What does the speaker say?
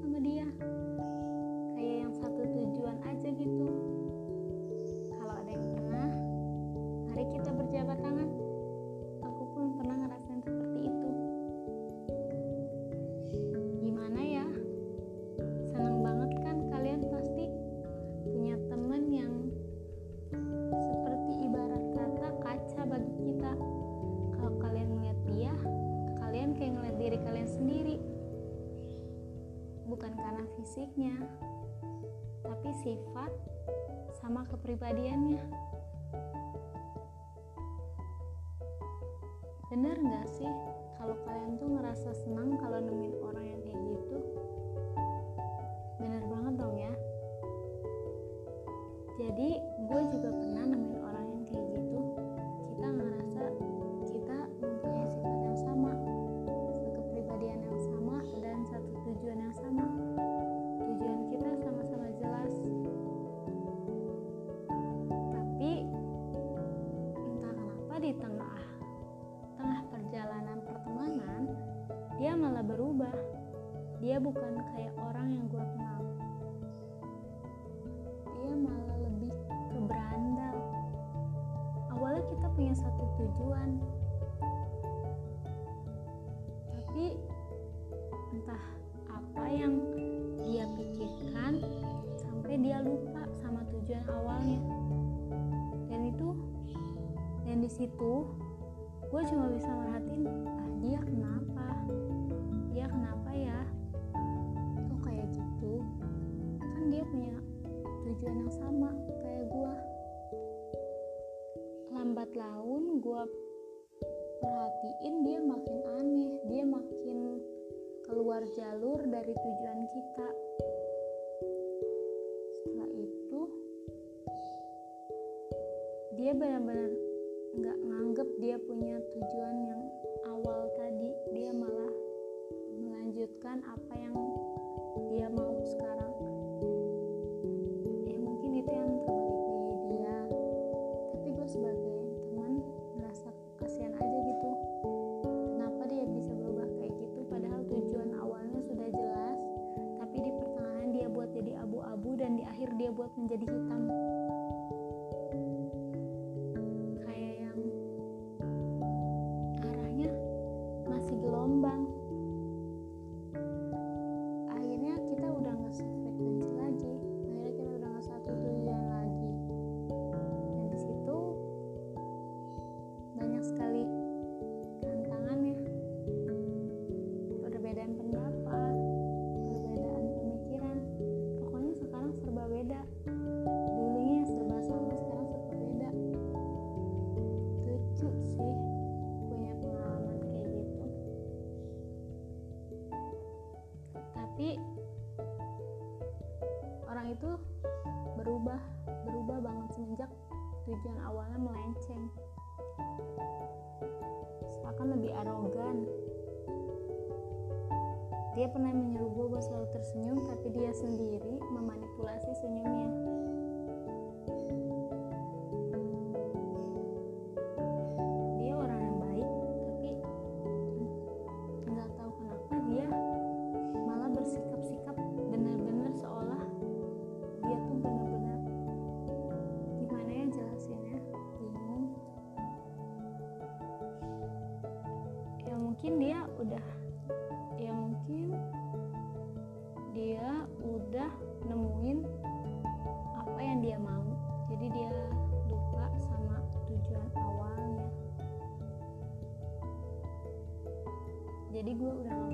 sama dia. Kayak yang satu tujuan aja gitu. Kalau ada yang pernah mari kita berjabat tangan bukan karena fisiknya tapi sifat sama kepribadiannya. Bener nggak sih kalau kalian tuh ngerasa senang kalau nemuin orang yang kayak gitu? Bener banget dong ya. Jadi gue juga pernah nemuin dia malah berubah. Dia bukan kayak orang yang gue kenal. Dia malah lebih ke berandal awalnya kita punya satu tujuan. Tapi entah apa yang dia pikirkan sampai dia lupa sama tujuan awalnya. Dan itu dan di situ gue cuma bisa merhatiin ah dia kenapa tujuan yang sama kayak gue lambat laun gue perhatiin dia makin aneh dia makin keluar jalur dari tujuan kita. Setelah itu dia benar-benar nggak nganggep dia punya tujuan yang awal tadi. Dia malah melanjutkan apa yang dia mau sekarang menjadi orang itu berubah berubah banget semenjak tujuan awalnya melenceng. Seakan lebih arogan. Dia pernah menyuruh gue selalu tersenyum tapi dia sendiri memanipulasi senyumnya mungkin dia udah ya mungkin dia udah nemuin apa yang dia mau. Jadi dia lupa sama tujuan awalnya. Jadi gue udah